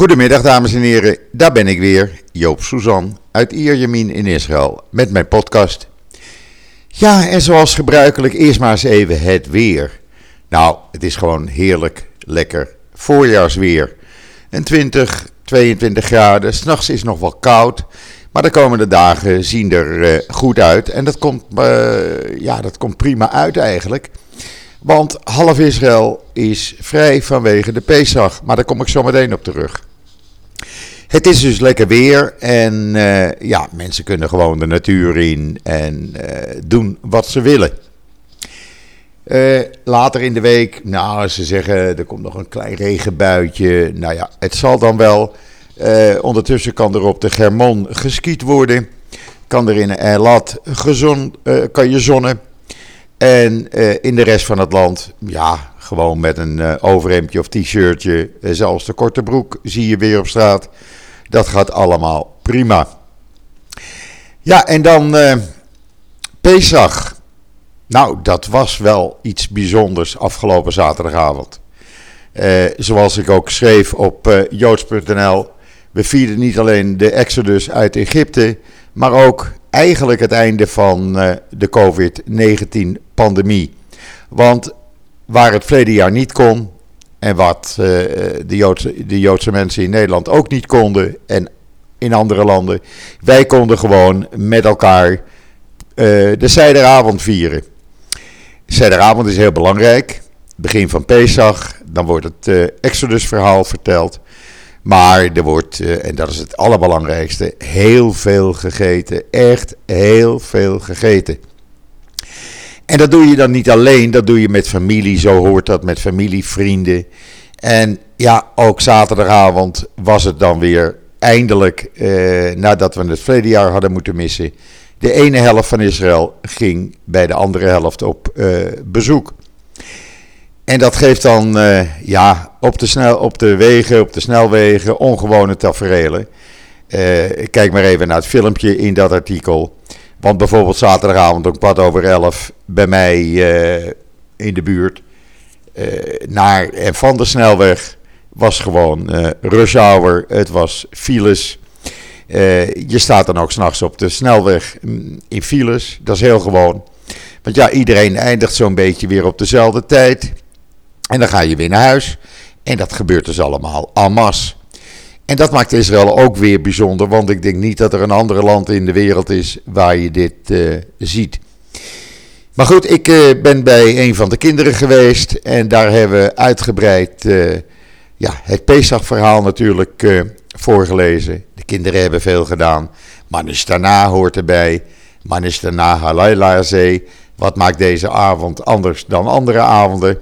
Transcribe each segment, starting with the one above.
Goedemiddag dames en heren, daar ben ik weer, Joop Suzan uit Ierjemien in Israël met mijn podcast. Ja, en zoals gebruikelijk eerst maar eens even het weer. Nou, het is gewoon heerlijk, lekker voorjaarsweer. En 20, 22 graden, s'nachts is nog wel koud, maar de komende dagen zien er uh, goed uit. En dat komt, uh, ja, dat komt prima uit eigenlijk. Want half Israël is vrij vanwege de Pesach. Maar daar kom ik zo meteen op terug. Het is dus lekker weer en uh, ja, mensen kunnen gewoon de natuur in en uh, doen wat ze willen. Uh, later in de week, nou, ze zeggen er komt nog een klein regenbuitje. Nou ja, het zal dan wel. ondertussen kan er op de Germon geskiet worden. Kan er in Elat gezon, kan je zonnen. En in de rest van het land, ja, gewoon met een uh, overhemdje of t-shirtje, uh, zelfs de korte broek zie je weer op straat. Dat gaat allemaal prima. Ja, en dan Pesach. Nou, dat was wel iets bijzonders afgelopen zaterdagavond. zoals ik ook schreef op joods.nl, we vierden niet alleen de exodus uit Egypte, maar ook eigenlijk het einde van de COVID-19 pandemie. Want waar het verleden jaar niet kon, en wat uh, de, Joodse, de Joodse mensen in Nederland ook niet konden, en in andere landen, wij konden gewoon met elkaar uh, de Zijderavond vieren. Zijderavond is heel belangrijk. Begin van Pesach, dan wordt het uh, Exodus-verhaal verteld. Maar er wordt, en dat is het allerbelangrijkste, heel veel gegeten. Echt heel veel gegeten. En dat doe je dan niet alleen, dat doe je met familie, zo hoort dat, met familie, vrienden. En ja, ook zaterdagavond was het dan weer eindelijk, eh, nadat we het verleden jaar hadden moeten missen, de ene helft van Israël ging bij de andere helft op eh, bezoek. En dat geeft dan uh, ja, op, de snel, op de wegen, op de snelwegen, ongewone tafereelen. Uh, kijk maar even naar het filmpje in dat artikel. Want bijvoorbeeld zaterdagavond om kwart over elf bij mij uh, in de buurt uh, naar en van de snelweg was gewoon uh, rush hour. Het was files. je staat dan ook s'nachts op de snelweg mm, in files. Dat is heel gewoon. Want ja, iedereen eindigt zo'n beetje weer op dezelfde tijd. En dan ga je weer naar huis. En dat gebeurt dus allemaal en masse. En dat maakt Israël ook weer bijzonder, want ik denk niet dat er een ander land in de wereld is waar je dit uh, ziet. Maar goed, ik uh, ben bij een van de kinderen geweest en daar hebben we uitgebreid uh, ja, het Pesach-verhaal natuurlijk voorgelezen. De kinderen hebben veel gedaan. Manis daarna hoort erbij. Manis daarna Halayla Zee. Wat maakt deze avond anders dan andere avonden?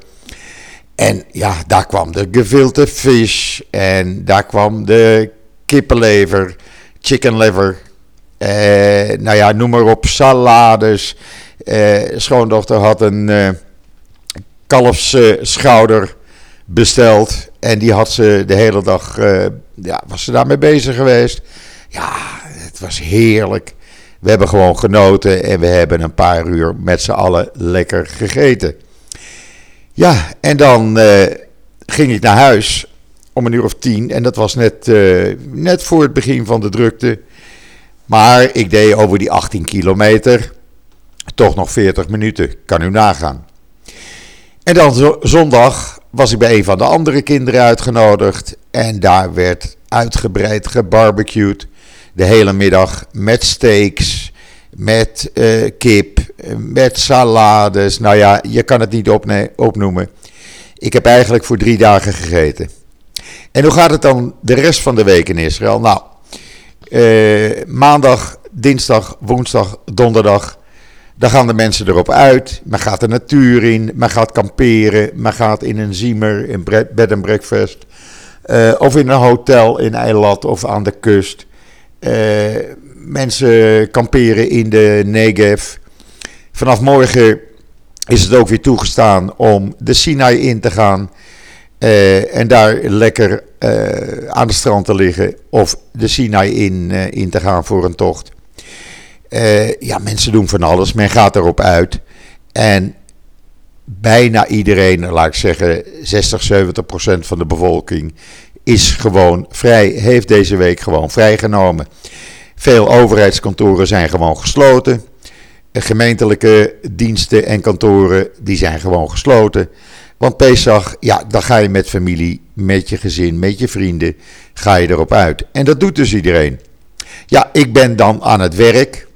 En ja, daar kwam de gevilte vis en daar kwam de kippenlever, chicken liver. Eh, nou ja, noem maar op, salades. Eh, schoondochter had een eh, kalfsschouder besteld. En die had ze de hele dag, eh, ja, was ze daarmee bezig geweest. Ja, het was heerlijk. We hebben gewoon genoten en we hebben een paar uur met z'n allen lekker gegeten. Ja, en dan uh, ging ik naar huis om een uur of tien. En dat was net, uh, net voor het begin van de drukte. Maar ik deed over die 18 kilometer toch nog 40 minuten. Kan u nagaan. En dan zondag was ik bij een van de andere kinderen uitgenodigd. En daar werd uitgebreid gebarbecued. De hele middag met steaks, met uh, kip, met salades. Nou ja, je kan het niet opnoemen. Ik heb eigenlijk voor drie dagen gegeten. En hoe gaat het dan de rest van de week in Israël? Nou, eh, maandag, dinsdag, woensdag, donderdag. Dan gaan de mensen erop uit. Men gaat de natuur in. Men gaat kamperen. Men gaat in een ziemer, in bed and breakfast. Uh, of in een hotel in Eilat of aan de kust. Mensen kamperen in de Negev. Vanaf morgen is het ook weer toegestaan om de Sinai in te gaan. Uh, en daar lekker uh, aan de strand te liggen. Of de Sinai in, uh, in te gaan voor een tocht. ja, mensen doen van alles. Men gaat erop uit. En bijna iedereen, laat ik zeggen 60, 70 procent van de bevolking is gewoon vrij, heeft deze week gewoon vrijgenomen. Veel overheidskantoren zijn gewoon gesloten. Gemeentelijke diensten en kantoren die zijn gewoon gesloten. Want Pesach, ja, dan ga je met familie, met je gezin, met je vrienden, ga je erop uit. En dat doet dus iedereen. Ja, ik ben dan aan het werk.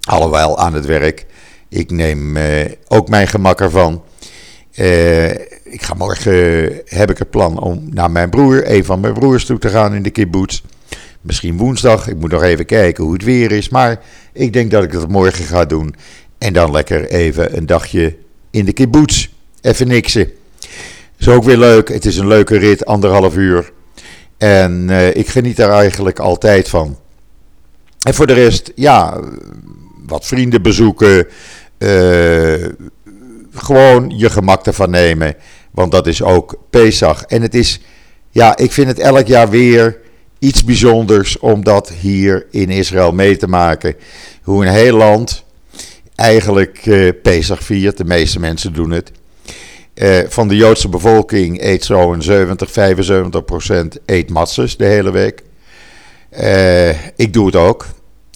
Alhoewel aan het werk. Ik neem eh, ook mijn gemak ervan. Uh, ik ga morgen, heb ik het plan om naar mijn broer, een van mijn broers toe te gaan in de kibbutz. Misschien woensdag, ik moet nog even kijken hoe het weer is. Maar ik denk dat ik dat morgen ga doen. En dan lekker even een dagje in de kibbutz. Even niksen. Is ook weer leuk. Het is een leuke rit, anderhalf uur. En uh, ik geniet daar eigenlijk altijd van. En voor de rest, ja, wat vrienden bezoeken. Uh, gewoon je gemak ervan nemen. Want dat is ook Pesach. En het is, ja, ik vind het elk jaar weer iets bijzonders om dat hier in Israël mee te maken. Hoe een heel land eigenlijk uh, Pesach viert. De meeste mensen doen het. Uh, van de Joodse bevolking eet zo'n 70, 75 procent eet matzes de hele week. Uh, ik doe het ook.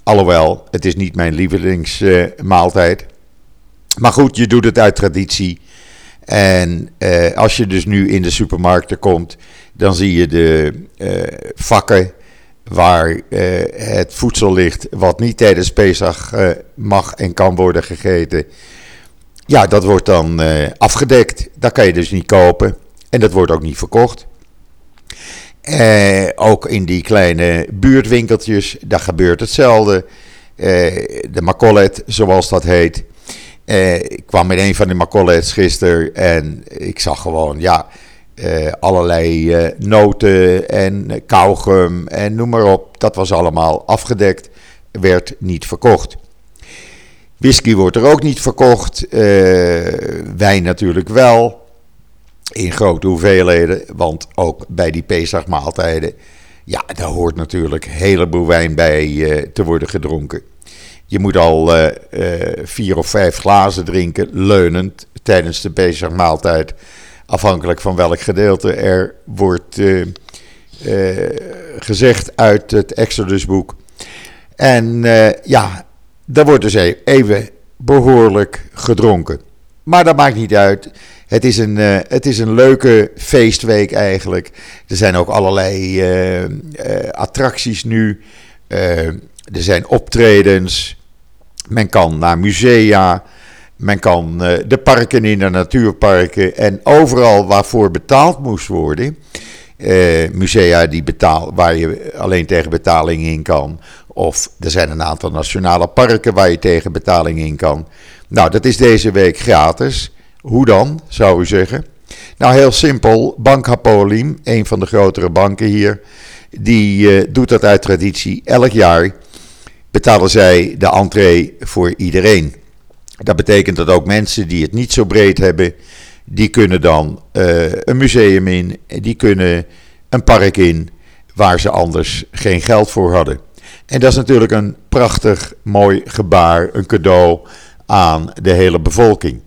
Alhoewel, het is niet mijn lievelingsmaaltijd. maar goed, je doet het uit traditie. En uh, als je dus nu in de supermarkten komt, dan zie je de uh, vakken waar uh, het voedsel ligt wat niet tijdens Pesach mag en kan worden gegeten. Ja, dat wordt dan afgedekt. Dat kan je dus niet kopen. En dat wordt ook niet verkocht. ook in die kleine buurtwinkeltjes, daar gebeurt hetzelfde. de macollet, zoals dat heet. Uh, ik kwam met een van de macolets gisteren en ik zag gewoon, ja, uh, allerlei uh, noten en kauwgum en noem maar op. Dat was allemaal afgedekt, werd niet verkocht. Whisky wordt er ook niet verkocht, wijn natuurlijk wel, in grote hoeveelheden, want ook bij die Pesach-maaltijden, ja, daar hoort natuurlijk een heleboel wijn bij te worden gedronken. Je moet al uh, uh, vier of vijf glazen drinken, leunend, tijdens de bezigmaaltijd. Afhankelijk van welk gedeelte er wordt uh, gezegd uit het Exodusboek. En ja, daar wordt dus e-, even behoorlijk gedronken. Maar dat maakt niet uit. Het is een, het is een leuke feestweek eigenlijk. Er zijn ook allerlei attracties nu. Er zijn optredens. Men kan naar musea. Men kan uh, de parken in, de natuurparken. En overal waarvoor betaald moest worden. Uh, musea die betaal, waar je alleen tegen betaling in kan. Of er zijn een aantal nationale parken waar je tegen betaling in kan. Nou, dat is deze week gratis. Hoe dan, zou u zeggen? Nou, heel simpel. Bank Hapolim, een van de grotere banken hier, die uh, doet dat uit traditie elk jaar betalen zij de entree voor iedereen. Dat betekent dat ook mensen die het niet zo breed hebben, die kunnen dan uh, een museum in, die kunnen een park in waar ze anders geen geld voor hadden. En dat is natuurlijk een prachtig mooi gebaar, een cadeau aan de hele bevolking.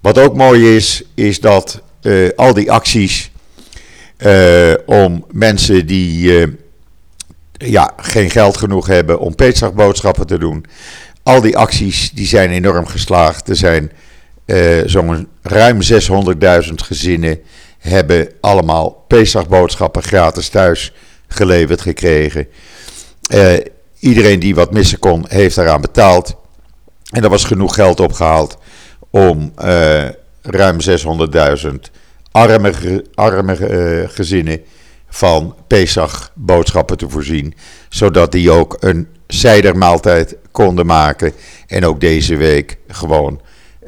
Wat ook mooi is, is dat uh, al die acties uh, om mensen die ja, geen geld genoeg hebben om Pesach-boodschappen te doen. Al die acties die zijn enorm geslaagd. Er zijn uh, zo'n ruim 600.000 gezinnen hebben allemaal Pesach-boodschappen gratis thuis geleverd gekregen. Uh, iedereen die wat missen kon, heeft daaraan betaald. En er was genoeg geld opgehaald om uh, ruim 600.000 arme, arme gezinnen van Pesach boodschappen te voorzien. Zodat die ook een zijdermaaltijd konden maken. En ook deze week gewoon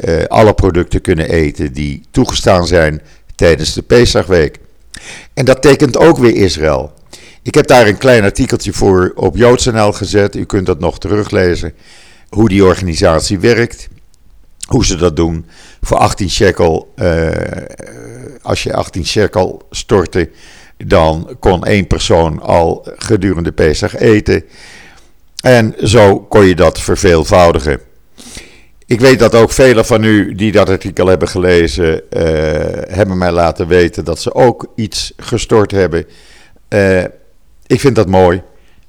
uh, alle producten kunnen eten die toegestaan zijn tijdens de Pesachweek. En dat tekent ook weer Israël. Ik heb daar een klein artikeltje voor op JoodsNL gezet. U kunt dat nog teruglezen. Hoe die organisatie werkt. Hoe ze dat doen. Voor 18 shekel. Uh, als je 18 shekel stortte dan kon één persoon al gedurende Pesach eten. En zo kon je dat verveelvoudigen. Ik weet dat ook velen van u die dat artikel hebben gelezen, uh, hebben mij laten weten dat ze ook iets gestort hebben ik vind dat mooi.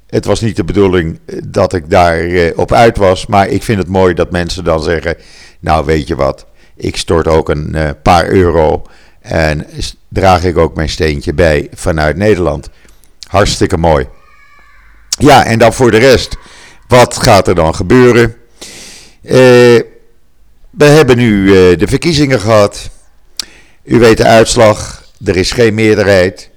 Het was niet de bedoeling dat ik daar op uit was, maar ik vind het mooi dat mensen dan zeggen: Nou, weet je wat, ik stort ook een paar euro en draag ik ook mijn steentje bij vanuit Nederland. Hartstikke mooi. Ja, en dan voor de rest, wat gaat er dan gebeuren? Uh, we hebben nu uh, de verkiezingen gehad. U weet de uitslag. Er is geen meerderheid.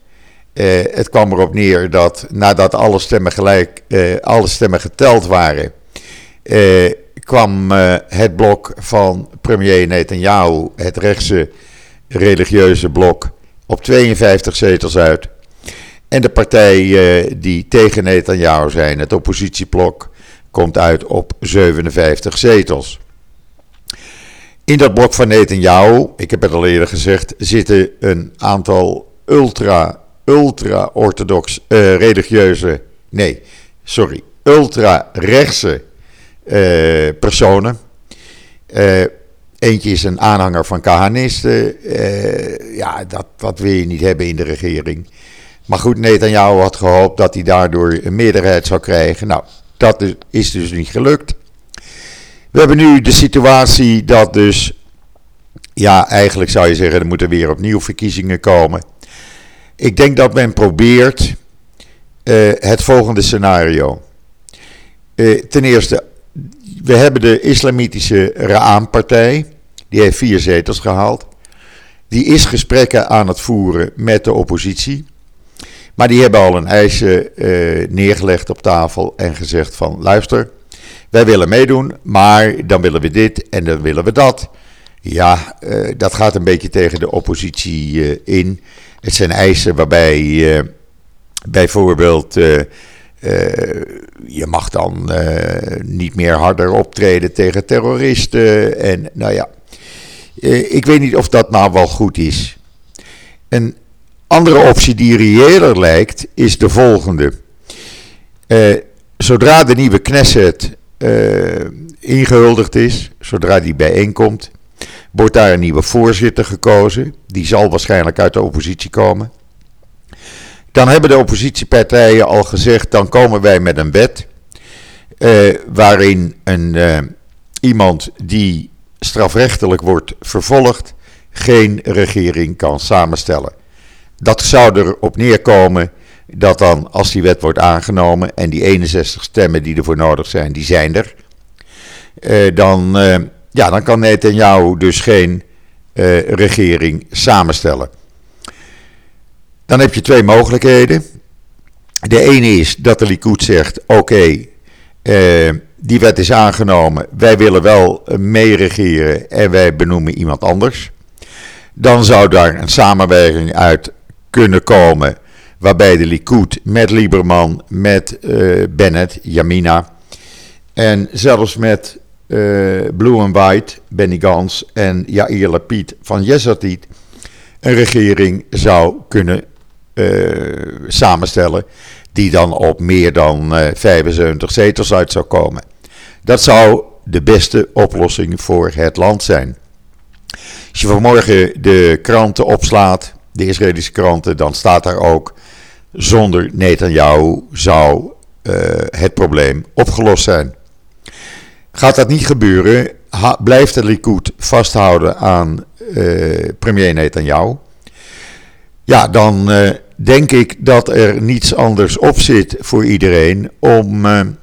Uh, het kwam erop neer dat nadat alle stemmen gelijk, alle stemmen geteld waren, kwam het blok van premier Netanyahu, het rechtse religieuze blok, op 52 zetels uit. En de partijen die tegen Netanyahu zijn, het oppositieblok, komt uit op 57 zetels. In dat blok van Netanyahu, ik heb het al eerder gezegd, zitten een aantal ultra, ultra-orthodox uh, religieuze, nee, sorry, ultra-rechtse uh, personen. Uh, eentje is een aanhanger van Kahanisten. ja, dat, dat wil je niet hebben in de regering. Maar goed, Netanyahu had gehoopt dat hij daardoor een meerderheid zou krijgen. Nou, dat is dus niet gelukt. We hebben nu de situatie dat dus, ja, eigenlijk zou je zeggen, er moeten weer opnieuw verkiezingen komen. Ik denk dat men probeert uh, het volgende scenario. Uh, ten eerste, we hebben de islamitische Ra'an-partij, die heeft vier zetels gehaald. Die is gesprekken aan het voeren met de oppositie. Maar die hebben al een eisje uh, neergelegd op tafel en gezegd van luister, wij willen meedoen, maar dan willen we dit en dan willen we dat. Ja, uh, dat gaat een beetje tegen de oppositie uh, in. Het zijn eisen waarbij bijvoorbeeld je mag dan niet meer harder optreden tegen terroristen. En nou ja, ik weet niet of dat nou wel goed is. En andere optie die reëler lijkt, is de volgende. Zodra de nieuwe Knesset ingehuldigd is, zodra die bijeenkomt, wordt daar een nieuwe voorzitter gekozen. Die zal waarschijnlijk uit de oppositie komen. Dan hebben de oppositiepartijen al gezegd, dan komen wij met een wet uh, waarin een, iemand die strafrechtelijk wordt vervolgd geen regering kan samenstellen. Dat zou erop neerkomen dat dan, als die wet wordt aangenomen en die 61 stemmen die ervoor nodig zijn, die zijn er, uh, dan, ja, dan kan Netanyahu dus geen regering samenstellen. Dan heb je twee mogelijkheden. De ene is dat de Likud zegt: oké, okay, die wet is aangenomen, wij willen wel meeregeren en wij benoemen iemand anders. Dan zou daar een samenwerking uit kunnen komen. Waarbij de Likud met Lieberman, met uh, Bennett, Jamina. En zelfs met uh, Blue and White, Benny Gans en Yair Lapid van Yesatit. een regering zou kunnen samenstellen. Die dan op meer dan 75 zetels uit zou komen. Dat zou de beste oplossing voor het land zijn. Als je vanmorgen de kranten opslaat, de Israëlische kranten, dan staat daar ook: zonder Netanyahu zou uh, het probleem opgelost zijn. Gaat dat niet gebeuren, blijft de Likud vasthouden aan uh, premier Netanyahu. Ja, dan uh, denk ik dat er niets anders op zit voor iedereen om een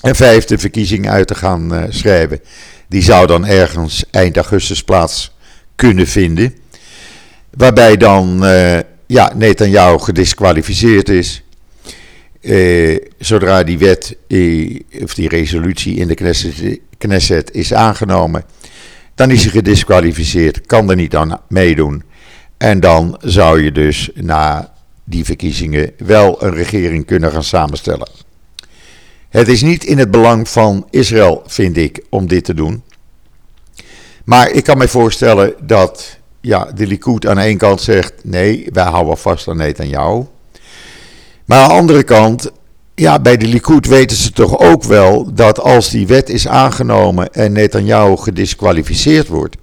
vijfde verkiezing uit te gaan schrijven. Die zou dan ergens eind augustus plaats kunnen vinden. Waarbij dan ja, Netanyahu gedisqualificeerd is. Zodra die wet of die resolutie in de Knesset, Knesset, is aangenomen, dan is hij gedisqualificeerd, kan er niet aan meedoen. En dan zou je dus na die verkiezingen wel een regering kunnen gaan samenstellen. Het is niet in het belang van Israël, vind ik, om dit te doen. Maar ik kan me voorstellen dat ja, de Likud aan de ene kant zegt: nee, wij houden vast aan jou. Maar aan de andere kant, ja, bij de Likud weten ze toch ook wel dat als die wet is aangenomen en Netanyahu gedisqualificeerd wordt,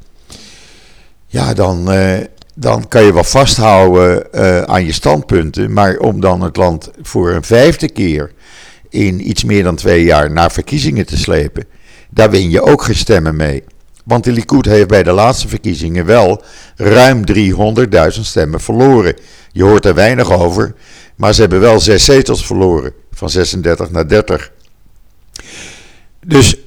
ja, dan, uh, dan kan je wel vasthouden uh, aan je standpunten. Maar om dan het land voor een vijfde keer in iets meer dan twee jaar naar verkiezingen te slepen, daar win je ook geen stemmen mee. Want de Likud heeft bij de laatste verkiezingen wel ruim 300.000 stemmen verloren. Je hoort er weinig over, maar ze hebben wel zes zetels verloren, van 36 naar 30. Dus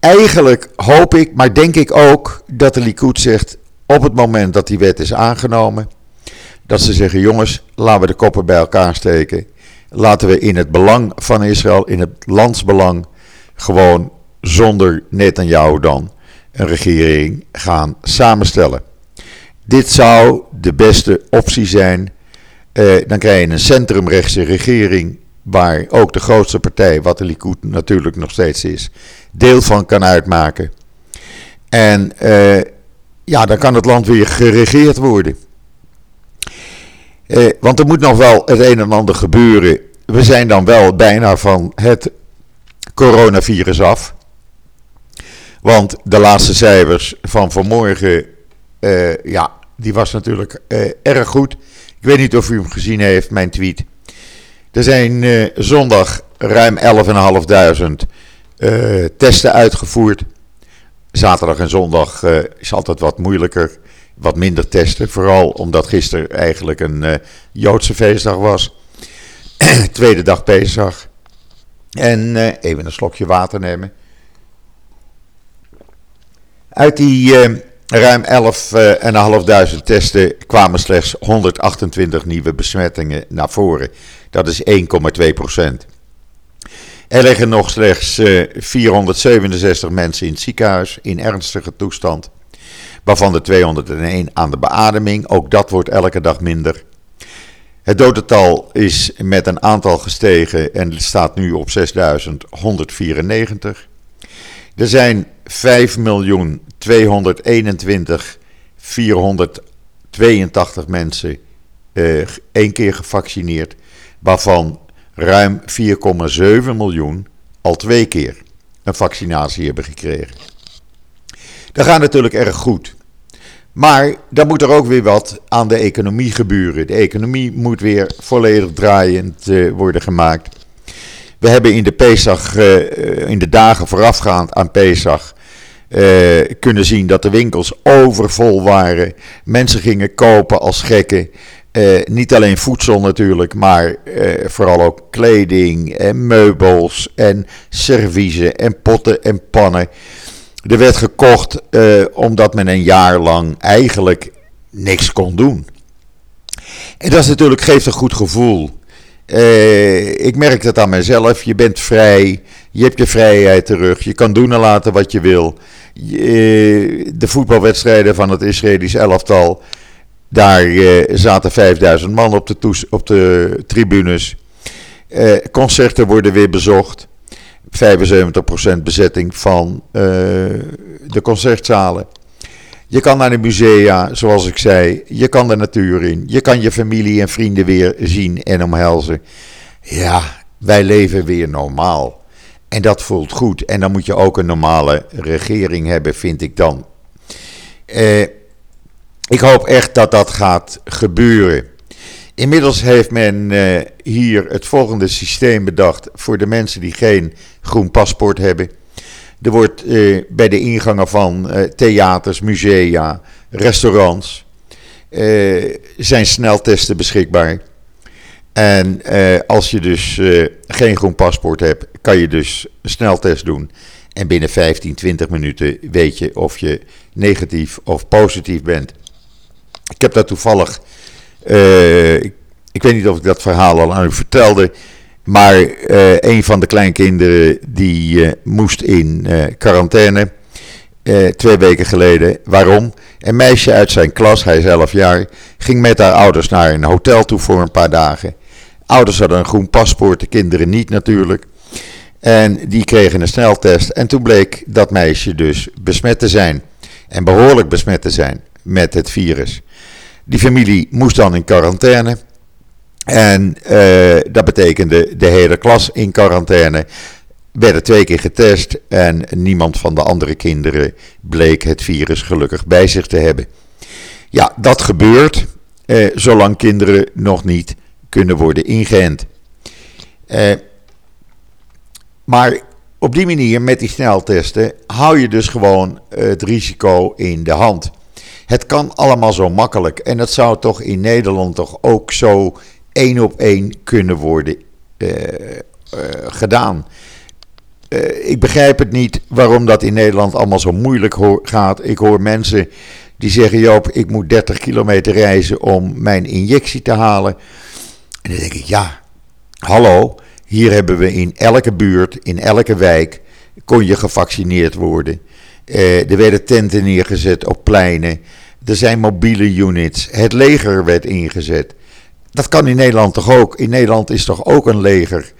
eigenlijk hoop ik, maar denk ik ook, dat de Likud zegt op het moment dat die wet is aangenomen, dat ze zeggen: jongens, laten we de koppen bij elkaar steken. Laten we in het belang van Israël, in het landsbelang, gewoon zonder Netanyahu dan een regering gaan samenstellen. Dit zou de beste optie zijn. Eh, dan krijg je een centrumrechtse regering waar ook de grootste partij, wat de Likud natuurlijk nog steeds is, deel van kan uitmaken. En eh, ja, dan kan het land weer geregeerd worden. Eh, want er moet nog wel het een en ander gebeuren. We zijn dan wel bijna van het coronavirus af. Want de laatste cijfers van vanmorgen, uh, ja, die was natuurlijk uh, erg goed. Ik weet niet of u hem gezien heeft, mijn tweet. Er zijn uh, zondag ruim 11.500 testen uitgevoerd. Zaterdag en zondag is altijd wat moeilijker, wat minder testen. Vooral omdat gisteren eigenlijk een Joodse feestdag was. Tweede dag Pesach. En even een slokje water nemen. Uit die ruim 11.500 uh, testen kwamen slechts 128 nieuwe besmettingen naar voren. Dat is 1,2 procent. Er liggen nog slechts uh, eh, 467 mensen in het ziekenhuis in ernstige toestand, waarvan de 201 aan de beademing. Ook dat wordt elke dag minder. Het dodental is met een aantal gestegen en staat nu op 6194. Er zijn 5 miljoen 221 482 mensen uh, één keer gevaccineerd, waarvan ruim 4,7 miljoen al twee keer een vaccinatie hebben gekregen. Dat gaat natuurlijk erg goed. Maar dan moet er ook weer wat aan de economie gebeuren. De economie moet weer volledig draaiend uh, worden gemaakt. We hebben in de Pesach, uh, in de dagen voorafgaand aan Pesach, kunnen zien dat de winkels overvol waren. Mensen gingen kopen als gekken. Uh, niet alleen voedsel natuurlijk, maar vooral ook kleding en meubels en serviezen en potten en pannen. Er werd gekocht omdat men een jaar lang eigenlijk niks kon doen. En dat is natuurlijk, geeft een goed gevoel. Ik merk dat aan mezelf. Je bent vrij. Je hebt je vrijheid terug. Je kan doen en laten wat je wil. De voetbalwedstrijden van het Israëlisch elftal. Daar uh, zaten 5000 man op de, op de tribunes. concerten worden weer bezocht. 75% bezetting van de concertzalen. Je kan naar de musea, zoals ik zei. Je kan de natuur in. Je kan je familie en vrienden weer zien en omhelzen. Ja, wij leven weer normaal. En dat voelt goed. En dan moet je ook een normale regering hebben, vind ik dan. Eh, ik hoop echt dat dat gaat gebeuren. Inmiddels heeft men eh, hier het volgende systeem bedacht voor de mensen die geen groen paspoort hebben. Er wordt eh, bij de ingangen van eh, theaters, musea, restaurants zijn sneltesten beschikbaar. En als je dus geen groen paspoort hebt, kan je dus een sneltest doen. En binnen 15, 20 minuten weet je of je negatief of positief bent. Ik heb dat toevallig. Uh, ik, weet niet of ik dat verhaal al aan u vertelde. Maar uh, een van de kleinkinderen die uh, moest in quarantaine twee weken geleden. Waarom? Een meisje uit zijn klas, hij is 11 jaar, ging met haar ouders naar een hotel toe voor een paar dagen. Ouders hadden een groen paspoort, de kinderen niet natuurlijk. En die kregen een sneltest en toen bleek dat meisje dus besmet te zijn. En behoorlijk besmet te zijn met het virus. Die familie moest dan in quarantaine. En uh, dat betekende de hele klas in quarantaine. Werden twee keer getest en niemand van de andere kinderen bleek het virus gelukkig bij zich te hebben. Ja, dat gebeurt eh, zolang kinderen nog niet kunnen worden ingeënt. Eh, maar op die manier, met die sneltesten, hou je dus gewoon het risico in de hand. Het kan allemaal zo makkelijk. En dat zou toch in Nederland toch ook zo één op één kunnen worden uh, uh, gedaan. Uh, ik begrijp het niet waarom dat in Nederland allemaal zo moeilijk gaat. Ik hoor mensen die zeggen: Joop, ik moet 30 kilometer reizen om mijn injectie te halen. En dan denk ik: ja, hallo. Hier hebben we in elke buurt, in elke wijk, kon je gevaccineerd worden. Er werden tenten neergezet op pleinen. Er zijn mobiele units. Het leger werd ingezet. Dat kan in Nederland toch ook? In Nederland is toch ook een leger?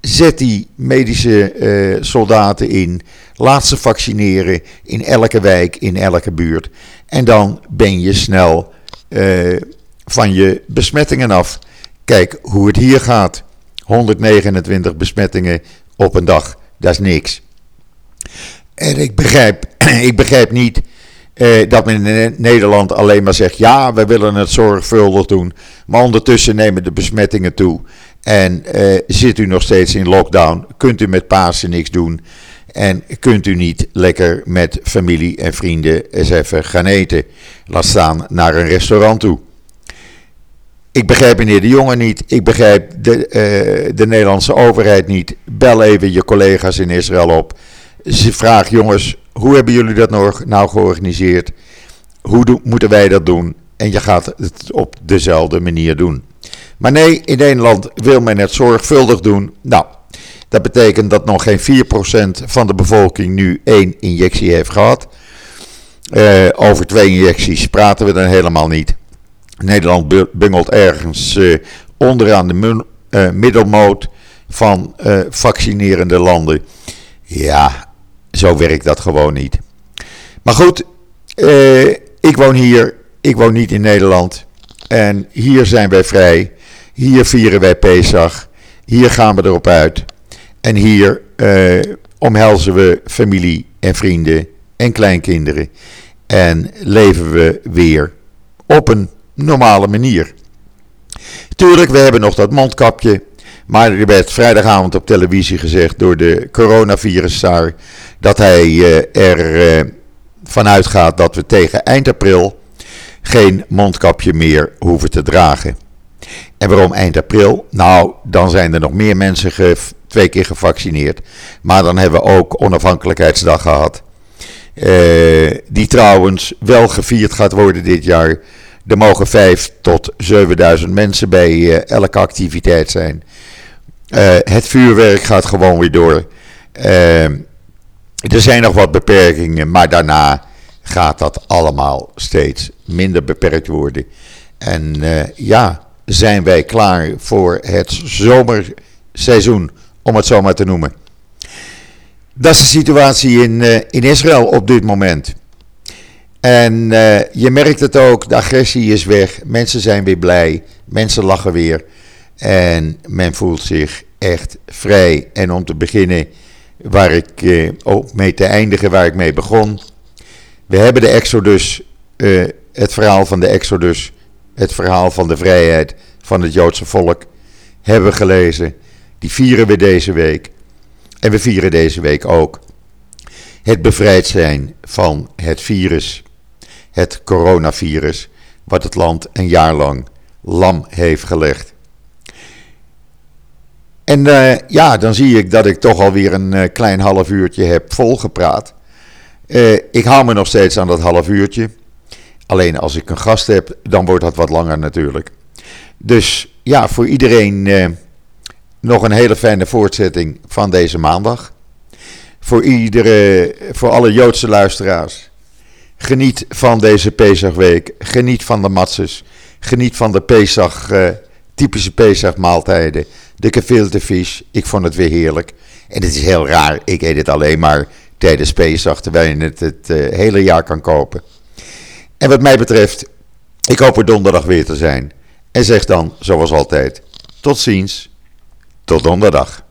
Zet die medische uh, soldaten in. Laat ze vaccineren in elke wijk, in elke buurt. En dan ben je snel uh, van je besmettingen af. Kijk hoe het hier gaat. 129 besmettingen op een dag. Dat is niks. En ik begrijp, ik begrijp niet eh, dat men in Nederland alleen maar zegt: ja, we willen het zorgvuldig doen. Maar ondertussen nemen de besmettingen toe. En eh, zit u nog steeds in lockdown? Kunt u met Pasen niks doen? En kunt u niet lekker met familie en vrienden eens even gaan eten? Laat staan naar een restaurant toe. Ik begrijp meneer de Jonge niet. Ik begrijp de, uh, de Nederlandse overheid niet. Bel even je collega's in Israël op. Ze vraag jongens, hoe hebben jullie dat nou georganiseerd? Hoe moeten wij dat doen? En je gaat het op dezelfde manier doen. Maar nee, in Nederland wil men het zorgvuldig doen. Nou, dat betekent dat nog geen 4% van de bevolking nu één injectie heeft gehad. Uh, over twee injecties praten we dan helemaal niet. Nederland bungelt ergens uh, onderaan de uh, middelmoot van vaccinerende landen. Ja, zo werkt dat gewoon niet. Maar goed, eh, ik woon hier, ik woon niet in Nederland. En hier zijn wij vrij. Hier vieren wij Pesach. Hier gaan we erop uit. En hier eh, omhelzen we familie en vrienden en kleinkinderen. En leven we weer op een normale manier. Tuurlijk, we hebben nog dat mondkapje. Maar er werd vrijdagavond op televisie gezegd door de coronavirus dat hij uh, er uh, vanuit gaat dat we tegen eind april geen mondkapje meer hoeven te dragen. En waarom eind april? Nou, dan zijn er nog meer mensen twee keer gevaccineerd. Maar dan hebben we ook onafhankelijkheidsdag gehad. Uh, die trouwens wel gevierd gaat worden dit jaar. Er mogen 5 tot 7000 mensen bij elke activiteit zijn. Het vuurwerk gaat gewoon weer door. Er zijn nog wat beperkingen, maar daarna gaat dat allemaal steeds minder beperkt worden. En uh, ja, zijn wij klaar voor het zomerseizoen, om het zo maar te noemen. Dat is de situatie in, in Israël op dit moment. En je merkt het ook, de agressie is weg, mensen zijn weer blij, mensen lachen weer. En men voelt zich echt vrij. En om te beginnen, waar ik eh, ook mee te eindigen, waar ik mee begon. We hebben de Exodus, eh, het verhaal van de Exodus, het verhaal van de vrijheid van het Joodse volk, hebben gelezen. Die vieren we deze week. En we vieren deze week ook het bevrijd zijn van het virus, het coronavirus, wat het land een jaar lang lam heeft gelegd. En uh, ja, dan zie ik dat ik toch alweer een uh, klein half uurtje heb volgepraat. Uh, ik hou me nog steeds aan dat half uurtje. Alleen als ik een gast heb, dan wordt dat wat langer natuurlijk. Dus ja, voor iedereen nog een hele fijne voortzetting van deze maandag. Voor, iedere, voor alle Joodse luisteraars. Geniet van deze Pesachweek. Geniet van de matzes. Geniet van de Pesach, typische Pesach maaltijden de gefilte vis. Ik vond het weer heerlijk. En het is heel raar, ik eet het alleen maar tijdens Pesach, terwijl je het het uh, hele jaar kan kopen. En wat mij betreft, ik hoop er donderdag weer te zijn. En zeg dan, zoals altijd, tot ziens, tot donderdag.